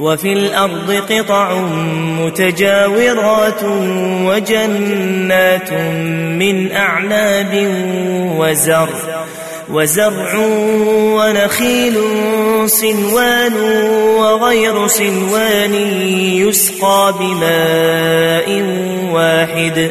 وفي الأرض قطع متجاورات وجنات من أعناب وزرع وزرع ونخيل صنوان وغير صنوان يسقى بماء واحد.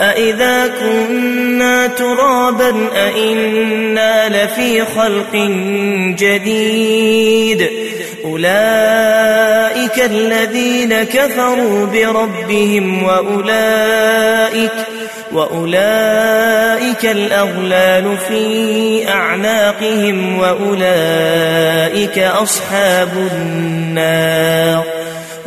أإذا كنا ترابا أإنا لفي خلق جديد أولئك الذين كفروا بربهم وأولئك وأولئك الأغلال في أعناقهم وأولئك أصحاب النار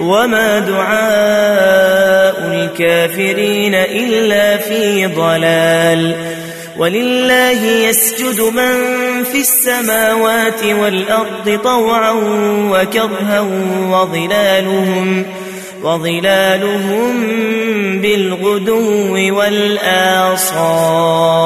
وما دعاء الكافرين إلا في ضلال ولله يسجد من في السماوات والأرض طوعا وكرها وظلالهم وظلالهم بالغدو والآصال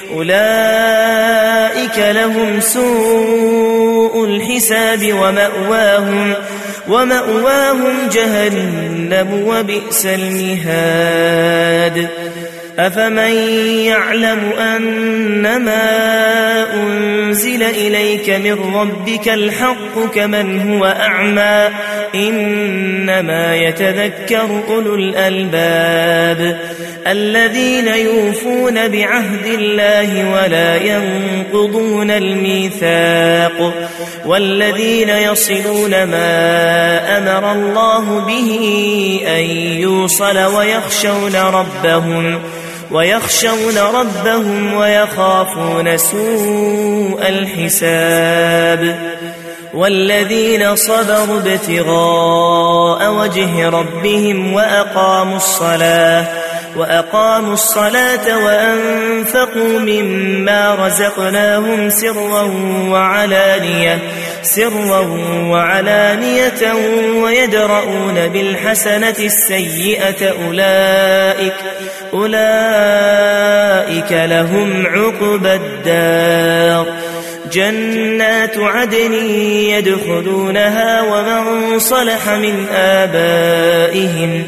أولئك لهم سوء الحساب ومأواهم ومأواهم جهنم وبئس المهاد. أفمن يعلم أنما أنزل إليك من ربك الحق كمن هو أعمى إنما يتذكر أولو الألباب الذين يوفون بعهد الله ولا ينقضون الميثاق والذين يصلون ما أمر الله به أن يوصل ويخشون ربهم ويخشون ربهم ويخافون سوء الحساب والذين صبروا ابتغاء وجه ربهم وأقاموا الصلاة وأقاموا الصلاة وأنفقوا مما رزقناهم سرا وعلانية سرا وعلانية ويدرؤون بالحسنة السيئة أولئك أولئك لهم عقبى الدار. جنات عدن يدخلونها ومن صلح من آبائهم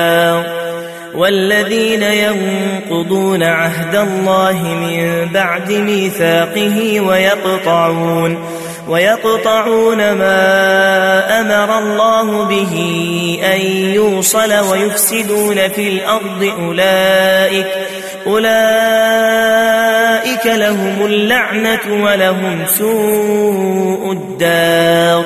والذين ينقضون عهد الله من بعد ميثاقه ويقطعون ويقطعون ما أمر الله به أن يوصل ويفسدون في الأرض أولئك أولئك لهم اللعنة ولهم سوء الدار.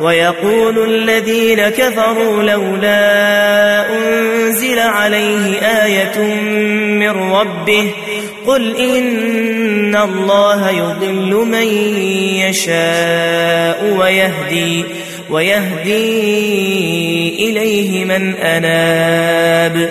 ويقول الذين كفروا لولا أنزل عليه آية من ربه قل إن الله يضل من يشاء ويهدي ويهدي إليه من أناب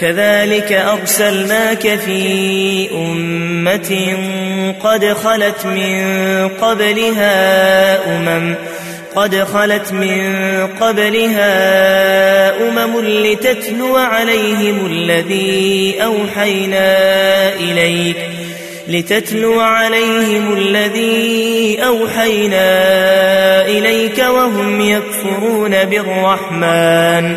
كذلك أرسلناك في أمة قد خلت من قبلها أمم قد خلت من قبلها أمم لتتلو عليهم الذي أوحينا إليك لتتلو عليهم الذي أوحينا إليك وهم يكفرون بالرحمن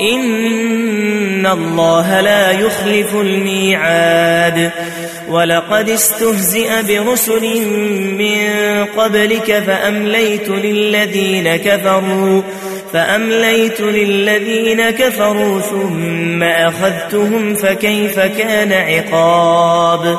إن الله لا يخلف الميعاد. ولقد استهزئ برسل من قبلك فأمليت للذين كفروا فأمليت للذين كفروا ثم أخذتهم فكيف كان عقاب؟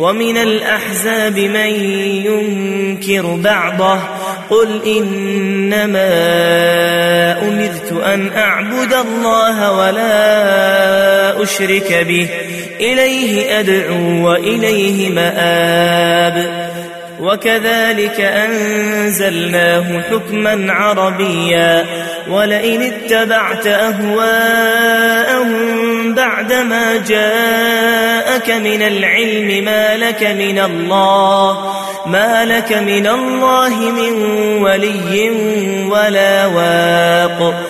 ومن الأحزاب من ينكر بعضه قل إنما أمرت أن أعبد الله ولا أشرك به إليه أدعو وإليه مآب وكذلك أنزلناه حكما عربيا. ولئن اتبعت أهواءهم بعدما جاءك من العلم ما لك من الله ما لك من الله من ولي ولا واق.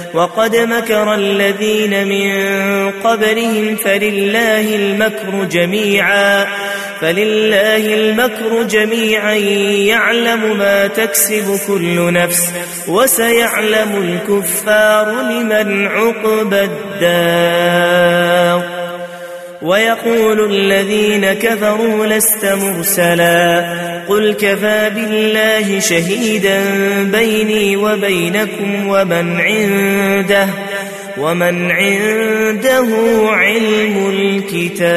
وقد مكر الذين من قبلهم فلله المكر جميعا فلله المكر جميعا يعلم ما تكسب كل نفس وسيعلم الكفار لمن عقب الدار. ويقول الذين كفروا لست مرسلا. قل كفى بالله شهيدا بيني وبينكم ومن عنده ومن عنده علم الكتاب.